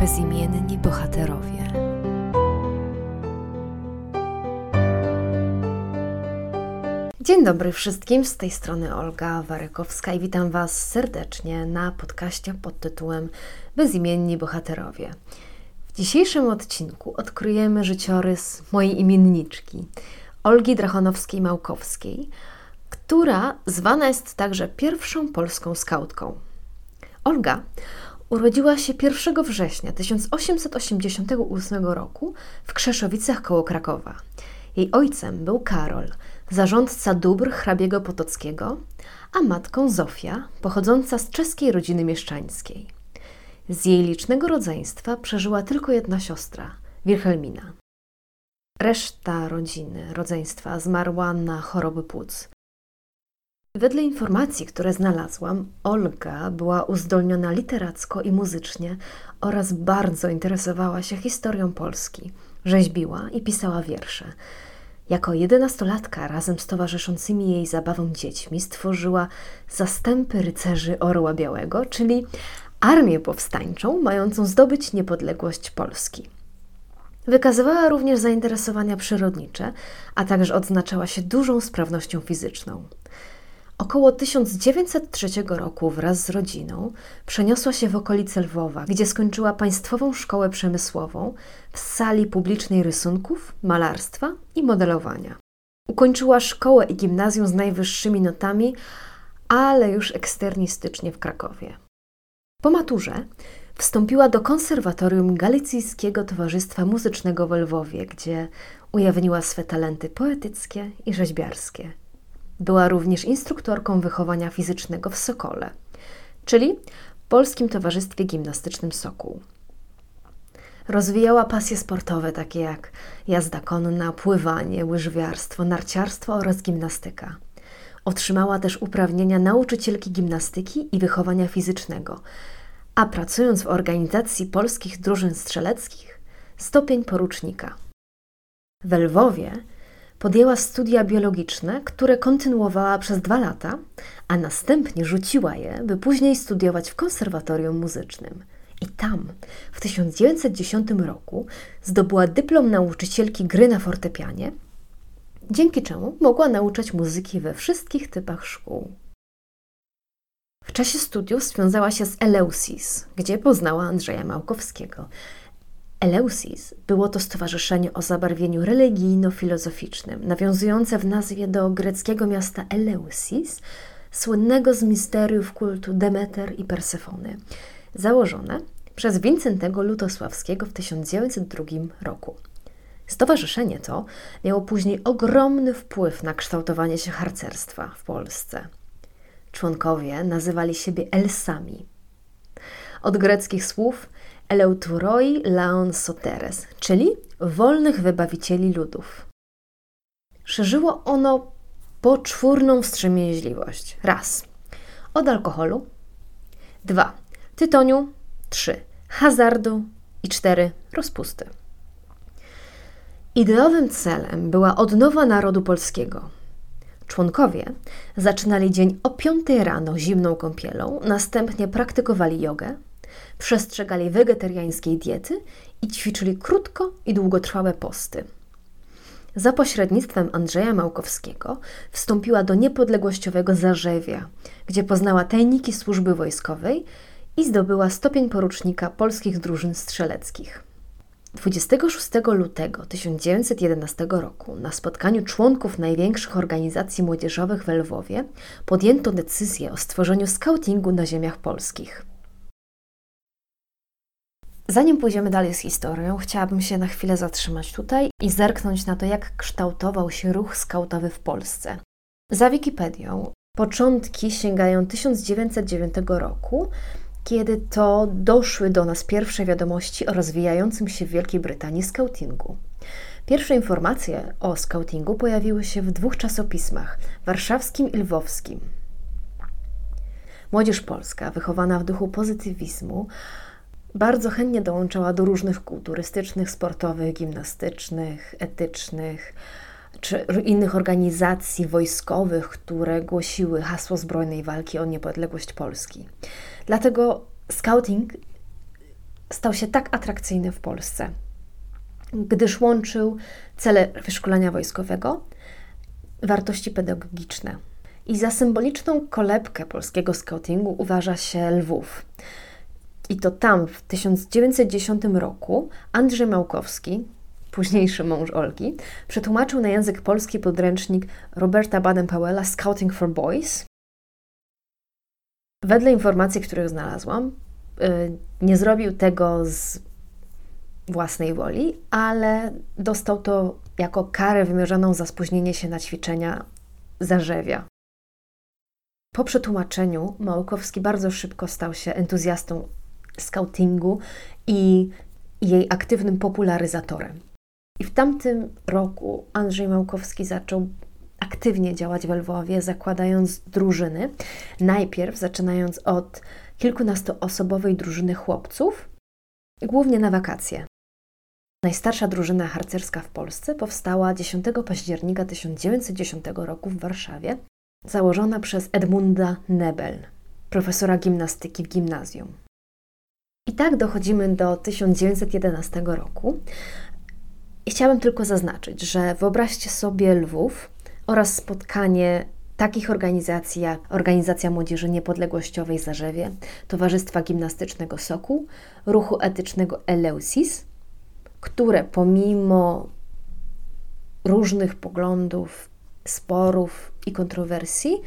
bezimienni bohaterowie. Dzień dobry wszystkim, z tej strony Olga Warykowska i witam Was serdecznie na podcaście pod tytułem Bezimienni bohaterowie. W dzisiejszym odcinku odkryjemy życiorys mojej imienniczki, Olgi Drachonowskiej-Małkowskiej, która zwana jest także pierwszą polską skautką. Olga Urodziła się 1 września 1888 roku w Krzeszowicach koło Krakowa. Jej ojcem był Karol, zarządca dóbr hrabiego Potockiego, a matką Zofia, pochodząca z czeskiej rodziny mieszczańskiej. Z jej licznego rodzeństwa przeżyła tylko jedna siostra, Wilhelmina. Reszta rodziny, rodzeństwa zmarła na choroby płuc. Wedle informacji, które znalazłam, Olga była uzdolniona literacko i muzycznie oraz bardzo interesowała się historią Polski. Rzeźbiła i pisała wiersze. Jako jedenastolatka razem z towarzyszącymi jej zabawą dziećmi stworzyła zastępy rycerzy Orła Białego, czyli armię powstańczą mającą zdobyć niepodległość Polski. Wykazywała również zainteresowania przyrodnicze, a także odznaczała się dużą sprawnością fizyczną. Około 1903 roku wraz z rodziną przeniosła się w okolice Lwowa, gdzie skończyła Państwową Szkołę Przemysłową w sali publicznej rysunków, malarstwa i modelowania. Ukończyła szkołę i gimnazjum z najwyższymi notami, ale już eksternistycznie w Krakowie. Po maturze wstąpiła do Konserwatorium Galicyjskiego Towarzystwa Muzycznego w Lwowie, gdzie ujawniła swe talenty poetyckie i rzeźbiarskie. Była również instruktorką wychowania fizycznego w Sokole, czyli Polskim Towarzystwie Gimnastycznym Sokół. Rozwijała pasje sportowe takie jak jazda konna, pływanie, łyżwiarstwo, narciarstwo oraz gimnastyka. Otrzymała też uprawnienia nauczycielki gimnastyki i wychowania fizycznego, a pracując w organizacji polskich drużyn strzeleckich, stopień porucznika. W Lwowie podjęła studia biologiczne, które kontynuowała przez dwa lata, a następnie rzuciła je, by później studiować w konserwatorium muzycznym. I tam, w 1910 roku, zdobyła dyplom nauczycielki gry na fortepianie, dzięki czemu mogła nauczać muzyki we wszystkich typach szkół. W czasie studiów związała się z Eleusis, gdzie poznała Andrzeja Małkowskiego, Eleusis było to stowarzyszenie o zabarwieniu religijno-filozoficznym, nawiązujące w nazwie do greckiego miasta Eleusis, słynnego z misteriów kultu Demeter i Persefony, założone przez Wincentego Lutosławskiego w 1902 roku. Stowarzyszenie to miało później ogromny wpływ na kształtowanie się harcerstwa w Polsce. Członkowie nazywali siebie Elsami. Od greckich słów Eleuturoi Laon Soteres, czyli wolnych wybawicieli ludów. Szerzyło ono poczwórną wstrzemięźliwość. Raz. Od alkoholu. Dwa. Tytoniu. Trzy. Hazardu. I cztery. Rozpusty. Ideowym celem była odnowa narodu polskiego. Członkowie zaczynali dzień o 5 rano zimną kąpielą, następnie praktykowali jogę, przestrzegali wegetariańskiej diety i ćwiczyli krótko i długotrwałe posty. Za pośrednictwem Andrzeja Małkowskiego wstąpiła do niepodległościowego Zarzewia, gdzie poznała tajniki służby wojskowej i zdobyła stopień porucznika polskich drużyn strzeleckich. 26 lutego 1911 roku na spotkaniu członków największych organizacji młodzieżowych w Lwowie podjęto decyzję o stworzeniu skautingu na ziemiach polskich. Zanim pójdziemy dalej z historią, chciałabym się na chwilę zatrzymać tutaj i zerknąć na to, jak kształtował się ruch skautowy w Polsce. Za Wikipedią początki sięgają 1909 roku, kiedy to doszły do nas pierwsze wiadomości o rozwijającym się w Wielkiej Brytanii skautingu. Pierwsze informacje o skautingu pojawiły się w dwóch czasopismach warszawskim i lwowskim. Młodzież polska, wychowana w duchu pozytywizmu, bardzo chętnie dołączała do różnych kół turystycznych, sportowych, gimnastycznych, etycznych czy innych organizacji wojskowych, które głosiły hasło zbrojnej walki o niepodległość Polski. Dlatego scouting stał się tak atrakcyjny w Polsce, gdyż łączył cele wyszkolenia wojskowego, wartości pedagogiczne. I za symboliczną kolebkę polskiego scoutingu uważa się Lwów. I to tam w 1910 roku Andrzej Małkowski, późniejszy mąż Olgi, przetłumaczył na język polski podręcznik Roberta Baden-Powella Scouting for Boys. Wedle informacji, których znalazłam, y, nie zrobił tego z własnej woli, ale dostał to jako karę wymierzoną za spóźnienie się na ćwiczenia zarzewia. Po przetłumaczeniu Małkowski bardzo szybko stał się entuzjastą scoutingu i jej aktywnym popularyzatorem. I w tamtym roku Andrzej Małkowski zaczął aktywnie działać w Lwowie, zakładając drużyny. Najpierw zaczynając od kilkunastoosobowej drużyny chłopców, głównie na wakacje. Najstarsza drużyna harcerska w Polsce powstała 10 października 1910 roku w Warszawie, założona przez Edmunda Nebel, profesora gimnastyki w gimnazjum. Tak dochodzimy do 1911 roku. I chciałabym tylko zaznaczyć, że wyobraźcie sobie Lwów oraz spotkanie takich organizacji jak Organizacja Młodzieży Niepodległościowej Zarzewie, Towarzystwa Gimnastycznego Soku, Ruchu Etycznego Eleusis, które pomimo różnych poglądów, sporów i kontrowersji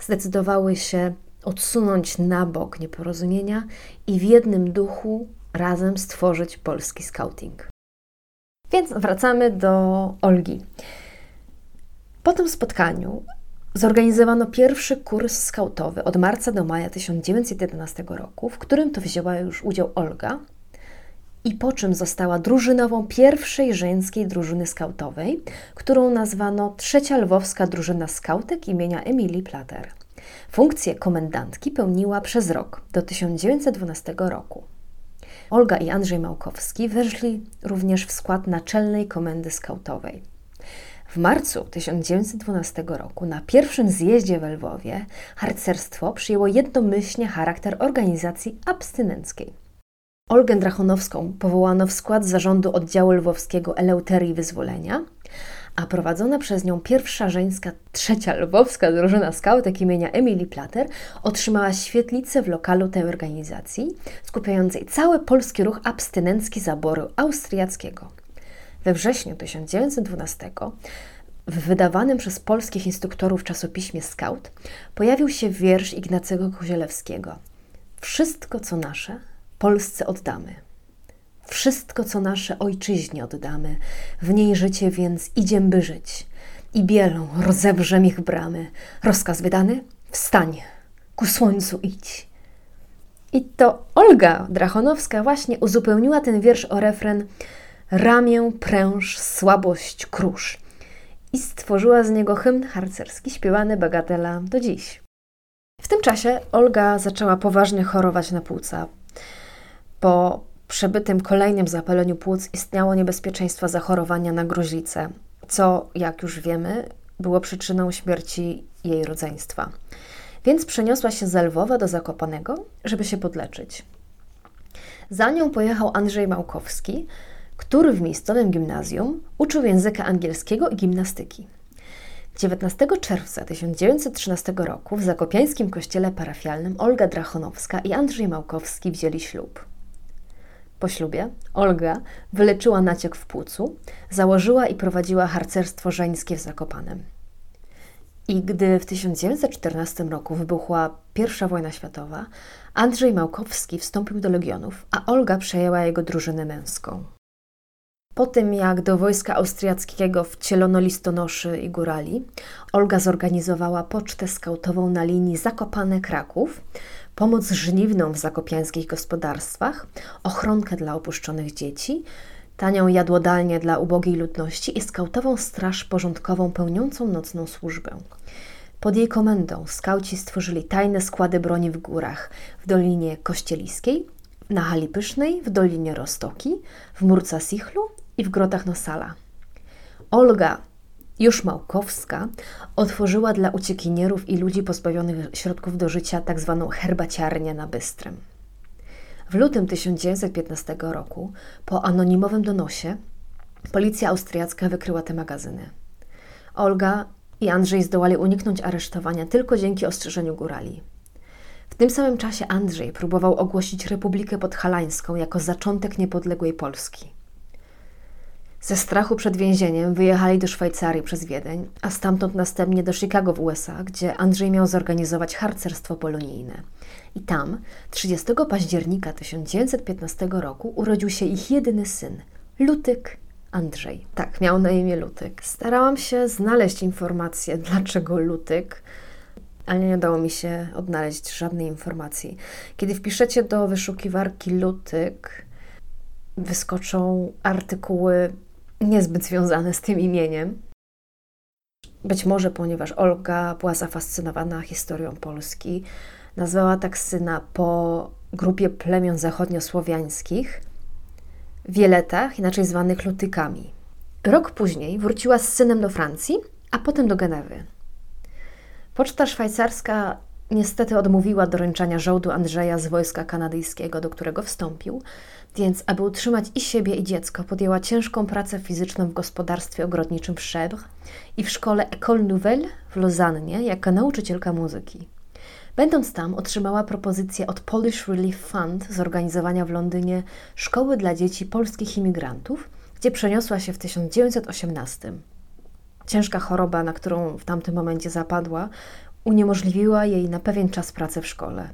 zdecydowały się odsunąć na bok nieporozumienia i w jednym duchu razem stworzyć polski scouting. Więc wracamy do Olgi. Po tym spotkaniu zorganizowano pierwszy kurs skautowy od marca do maja 1911 roku, w którym to wzięła już udział Olga, i po czym została drużynową pierwszej żeńskiej drużyny skautowej, którą nazwano Trzecia Lwowska Drużyna Skautek imienia Emilii Plater. Funkcję komendantki pełniła przez rok, do 1912 roku. Olga i Andrzej Małkowski weszli również w skład Naczelnej Komendy Skautowej. W marcu 1912 roku na pierwszym zjeździe w Lwowie harcerstwo przyjęło jednomyślnie charakter organizacji abstynenckiej. Olgę Drachonowską powołano w skład zarządu oddziału lwowskiego Eleuterii Wyzwolenia, a prowadzona przez nią pierwsza żeńska, trzecia lwowska drużyna skautek imienia Emily Plater otrzymała świetlicę w lokalu tej organizacji, skupiającej cały polski ruch abstynencki zaboru austriackiego. We wrześniu 1912 w wydawanym przez polskich instruktorów czasopiśmie Scout pojawił się wiersz Ignacego Kozielewskiego. Wszystko, co nasze, Polsce oddamy. Wszystko, co nasze ojczyźnie oddamy, w niej życie więc idziem by żyć. I bielą rozewrzem ich bramy. Rozkaz wydany? Wstań, ku słońcu idź. I to Olga Drachonowska właśnie uzupełniła ten wiersz o refren Ramię pręż, słabość krusz i stworzyła z niego hymn harcerski śpiewany bagatela do dziś. W tym czasie Olga zaczęła poważnie chorować na płuca. Po przebytym kolejnym zapaleniu płuc istniało niebezpieczeństwo zachorowania na gruźlicę, co, jak już wiemy, było przyczyną śmierci jej rodzeństwa. Więc przeniosła się z Lwowa do Zakopanego, żeby się podleczyć. Za nią pojechał Andrzej Małkowski, który w miejscowym gimnazjum uczył języka angielskiego i gimnastyki. 19 czerwca 1913 roku w zakopiańskim kościele parafialnym Olga Drachonowska i Andrzej Małkowski wzięli ślub. Po ślubie Olga wyleczyła naciek w płucu, założyła i prowadziła harcerstwo żeńskie w Zakopanem. I gdy w 1914 roku wybuchła I wojna światowa, Andrzej Małkowski wstąpił do legionów, a Olga przejęła jego drużynę męską. Po tym, jak do wojska austriackiego wcielono listonoszy i górali, Olga zorganizowała pocztę skautową na linii Zakopane-Kraków, pomoc żniwną w zakopiańskich gospodarstwach, ochronkę dla opuszczonych dzieci, tanią jadłodalnię dla ubogiej ludności i skautową straż porządkową pełniącą nocną służbę. Pod jej komendą skauci stworzyli tajne składy broni w górach, w Dolinie Kościeliskiej, na Hali Pysznej, w Dolinie Rostoki, w Murca Sichlu i w Grotach Nosala. Olga już Małkowska otworzyła dla uciekinierów i ludzi pozbawionych środków do życia tzw. Tak herbaciarnię na Bystrym. W lutym 1915 roku, po anonimowym donosie, policja austriacka wykryła te magazyny. Olga i Andrzej zdołali uniknąć aresztowania tylko dzięki ostrzeżeniu górali. W tym samym czasie Andrzej próbował ogłosić Republikę Podhalańską jako zaczątek niepodległej Polski. Ze strachu przed więzieniem wyjechali do Szwajcarii przez Wiedeń, a stamtąd następnie do Chicago w USA, gdzie Andrzej miał zorganizować harcerstwo polonijne. I tam 30 października 1915 roku urodził się ich jedyny syn, Lutyk Andrzej. Tak, miał na imię Lutyk. Starałam się znaleźć informację, dlaczego Lutyk, ale nie udało mi się odnaleźć żadnej informacji. Kiedy wpiszecie do wyszukiwarki Lutyk, wyskoczą artykuły niezbyt związane z tym imieniem. Być może ponieważ Olga była zafascynowana historią Polski, nazwała tak syna po grupie plemion zachodniosłowiańskich, Wieletach, inaczej zwanych Lutykami. Rok później wróciła z synem do Francji, a potem do Genewy. Poczta szwajcarska niestety odmówiła doręczania żołdu Andrzeja z wojska kanadyjskiego, do którego wstąpił, więc aby utrzymać i siebie, i dziecko, podjęła ciężką pracę fizyczną w gospodarstwie ogrodniczym w Chèvres i w szkole École Nouvelle w Lozannie jako nauczycielka muzyki. Będąc tam, otrzymała propozycję od Polish Relief Fund zorganizowania w Londynie szkoły dla dzieci polskich imigrantów, gdzie przeniosła się w 1918. Ciężka choroba, na którą w tamtym momencie zapadła, uniemożliwiła jej na pewien czas pracę w szkole.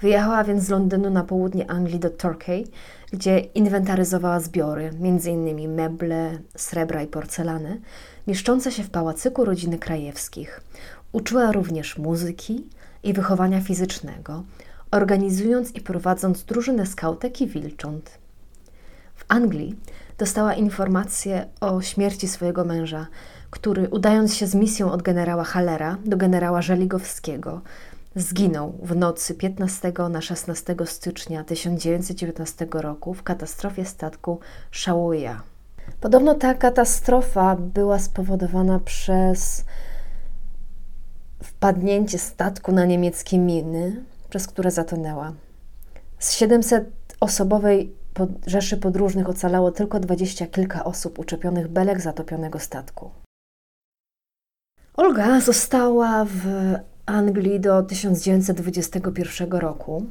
Wyjechała więc z Londynu na południe Anglii do Torquay, gdzie inwentaryzowała zbiory, m.in. meble, srebra i porcelany, mieszczące się w pałacyku rodziny Krajewskich. Uczyła również muzyki i wychowania fizycznego, organizując i prowadząc drużynę skautek i wilcząt. W Anglii dostała informację o śmierci swojego męża, który udając się z misją od generała Hallera do generała Żeligowskiego, zginął w nocy 15 na 16 stycznia 1919 roku w katastrofie statku Shawoya. Podobno ta katastrofa była spowodowana przez wpadnięcie statku na niemieckie miny, przez które zatonęła. Z 700-osobowej rzeszy podróżnych ocalało tylko dwadzieścia kilka osób uczepionych belek zatopionego statku. Olga została w Anglii do 1921 roku,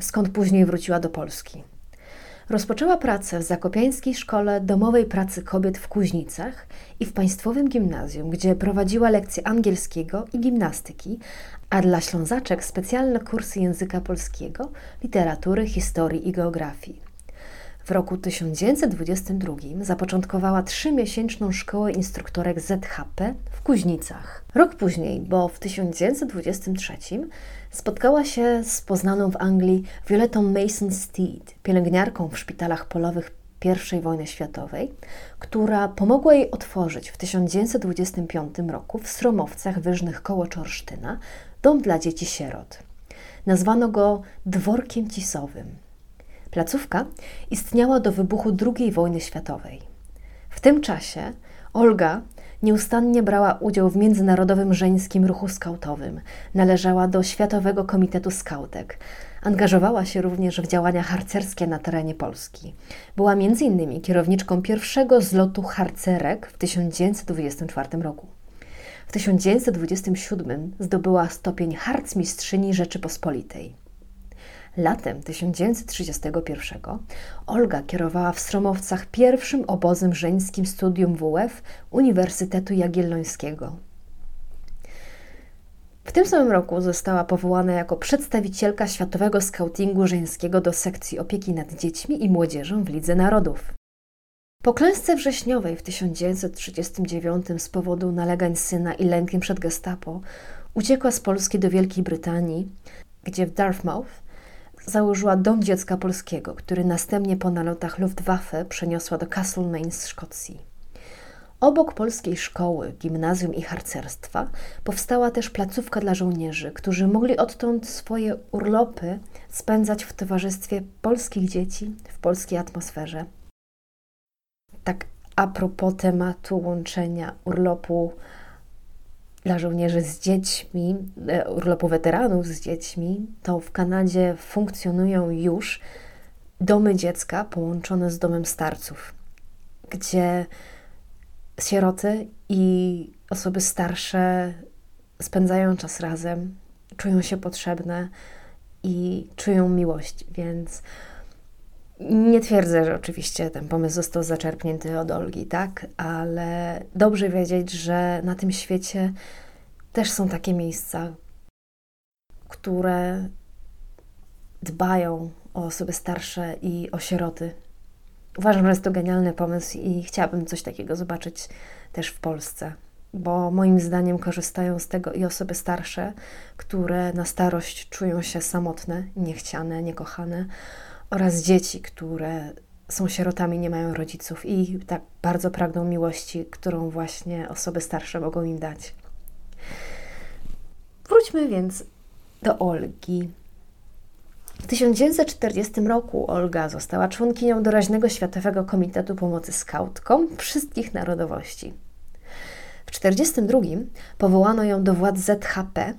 skąd później wróciła do Polski. Rozpoczęła pracę w Zakopiańskiej Szkole Domowej Pracy Kobiet w Kuźnicach i w Państwowym Gimnazjum, gdzie prowadziła lekcje angielskiego i gimnastyki, a dla Ślązaczek specjalne kursy języka polskiego, literatury, historii i geografii. W roku 1922 zapoczątkowała trzymiesięczną szkołę instruktorek ZHP w Kuźnicach. Rok później, bo w 1923 spotkała się z poznaną w Anglii Violetą Mason Steed, pielęgniarką w szpitalach polowych I wojny światowej, która pomogła jej otworzyć w 1925 roku w Sromowcach Wyżnych koło Czorsztyna dom dla dzieci sierot. Nazwano go dworkiem cisowym. Placówka istniała do wybuchu II wojny światowej. W tym czasie Olga nieustannie brała udział w międzynarodowym żeńskim ruchu skautowym, należała do Światowego Komitetu Skautek. Angażowała się również w działania harcerskie na terenie Polski. Była m.in. kierowniczką pierwszego zlotu harcerek w 1924 roku. W 1927 zdobyła stopień harcmistrzyni Rzeczypospolitej. Latem 1931 Olga kierowała w Stromowcach pierwszym obozem żeńskim studium WF Uniwersytetu Jagiellońskiego. W tym samym roku została powołana jako przedstawicielka Światowego Skautingu Żeńskiego do sekcji opieki nad dziećmi i młodzieżą w Lidze Narodów. Po klęsce wrześniowej w 1939 z powodu nalegań syna i lękiem przed gestapo uciekła z Polski do Wielkiej Brytanii, gdzie w Dartmouth założyła Dom Dziecka Polskiego, który następnie po nalotach Luftwaffe przeniosła do Castlemaine z Szkocji. Obok polskiej szkoły, gimnazjum i harcerstwa powstała też placówka dla żołnierzy, którzy mogli odtąd swoje urlopy spędzać w towarzystwie polskich dzieci w polskiej atmosferze. Tak a propos tematu łączenia urlopu dla żołnierzy z dziećmi, e, urlopu weteranów z dziećmi, to w Kanadzie funkcjonują już domy dziecka połączone z domem starców, gdzie sieroty i osoby starsze spędzają czas razem, czują się potrzebne i czują miłość, więc nie twierdzę, że oczywiście ten pomysł został zaczerpnięty od Olgi, tak, ale dobrze wiedzieć, że na tym świecie też są takie miejsca, które dbają o osoby starsze i o sieroty. Uważam, że jest to genialny pomysł i chciałabym coś takiego zobaczyć też w Polsce, bo moim zdaniem korzystają z tego i osoby starsze, które na starość czują się samotne, niechciane, niekochane, oraz dzieci, które są sierotami, nie mają rodziców i tak bardzo pragną miłości, którą właśnie osoby starsze mogą im dać. Wróćmy więc do Olgi. W 1940 roku Olga została członkinią doraźnego Światowego Komitetu Pomocy Skautkom wszystkich narodowości. W 1942 powołano ją do władz ZHP,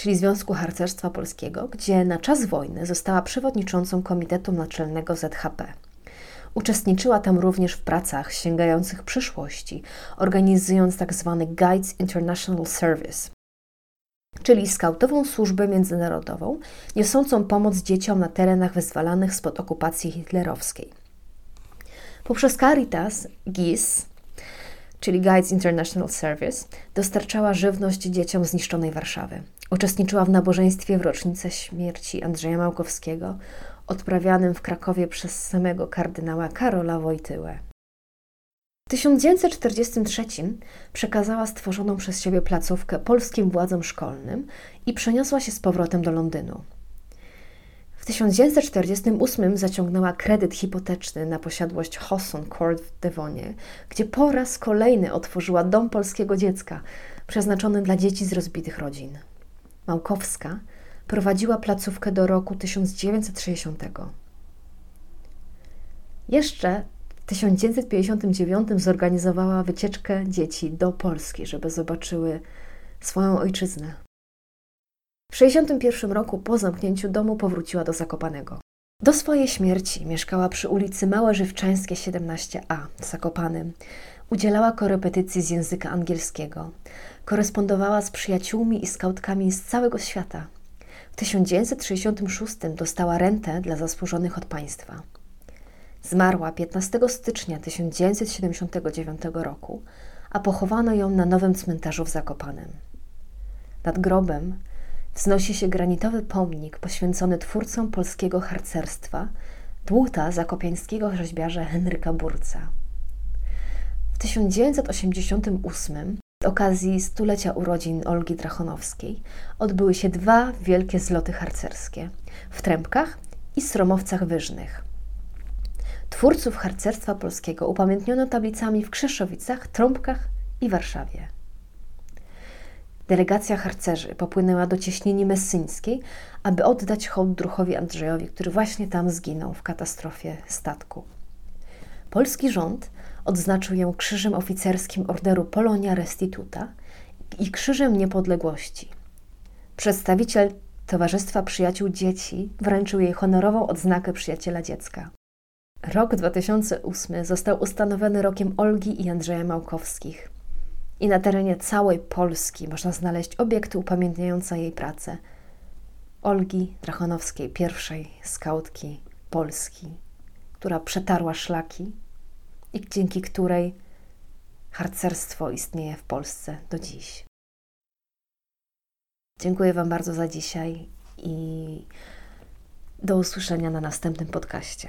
czyli Związku Harcerstwa Polskiego, gdzie na czas wojny została przewodniczącą Komitetu Naczelnego ZHP. Uczestniczyła tam również w pracach sięgających przyszłości, organizując tzw. Tak Guides International Service, czyli skautową służbę międzynarodową niosącą pomoc dzieciom na terenach wyzwalanych spod okupacji hitlerowskiej. Poprzez Caritas GIS, czyli Guides International Service, dostarczała żywność dzieciom zniszczonej Warszawy. Uczestniczyła w nabożeństwie w rocznicę śmierci Andrzeja Małkowskiego, odprawianym w Krakowie przez samego kardynała Karola Wojtyłę. W 1943 przekazała stworzoną przez siebie placówkę polskim władzom szkolnym i przeniosła się z powrotem do Londynu. W 1948 zaciągnęła kredyt hipoteczny na posiadłość Hosson Court w Devonie, gdzie po raz kolejny otworzyła dom polskiego dziecka, przeznaczony dla dzieci z rozbitych rodzin. Małkowska prowadziła placówkę do roku 1960. Jeszcze w 1959 zorganizowała wycieczkę dzieci do Polski, żeby zobaczyły swoją ojczyznę. W 1961 roku po zamknięciu domu powróciła do Zakopanego. Do swojej śmierci mieszkała przy ulicy Małe Żywczańskie 17a w Zakopanym. Udzielała korepetycji z języka angielskiego. Korespondowała z przyjaciółmi i skautkami z całego świata. W 1966 dostała rentę dla zasłużonych od państwa. Zmarła 15 stycznia 1979 roku, a pochowano ją na nowym cmentarzu w Zakopanem. Nad grobem wznosi się granitowy pomnik poświęcony twórcom polskiego harcerstwa, dłuta zakopiańskiego rzeźbiarza Henryka Burca. W 1988 z okazji stulecia urodzin Olgi Drachonowskiej odbyły się dwa wielkie zloty harcerskie w Trębkach i Sromowcach Wyżnych. Twórców harcerstwa polskiego upamiętniono tablicami w Krzeszowicach, Trąbkach i Warszawie. Delegacja harcerzy popłynęła do cieśnini messyńskiej, aby oddać hołd druchowi Andrzejowi, który właśnie tam zginął w katastrofie statku. Polski rząd odznaczył ją Krzyżem Oficerskim Orderu Polonia Restituta i Krzyżem Niepodległości. Przedstawiciel Towarzystwa Przyjaciół Dzieci wręczył jej honorową odznakę przyjaciela dziecka. Rok 2008 został ustanowiony rokiem Olgi i Andrzeja Małkowskich. I na terenie całej Polski można znaleźć obiekty upamiętniające jej pracę. Olgi Drachonowskiej, pierwszej skautki Polski, która przetarła szlaki i dzięki której harcerstwo istnieje w Polsce do dziś. Dziękuję Wam bardzo za dzisiaj i do usłyszenia na następnym podcaście.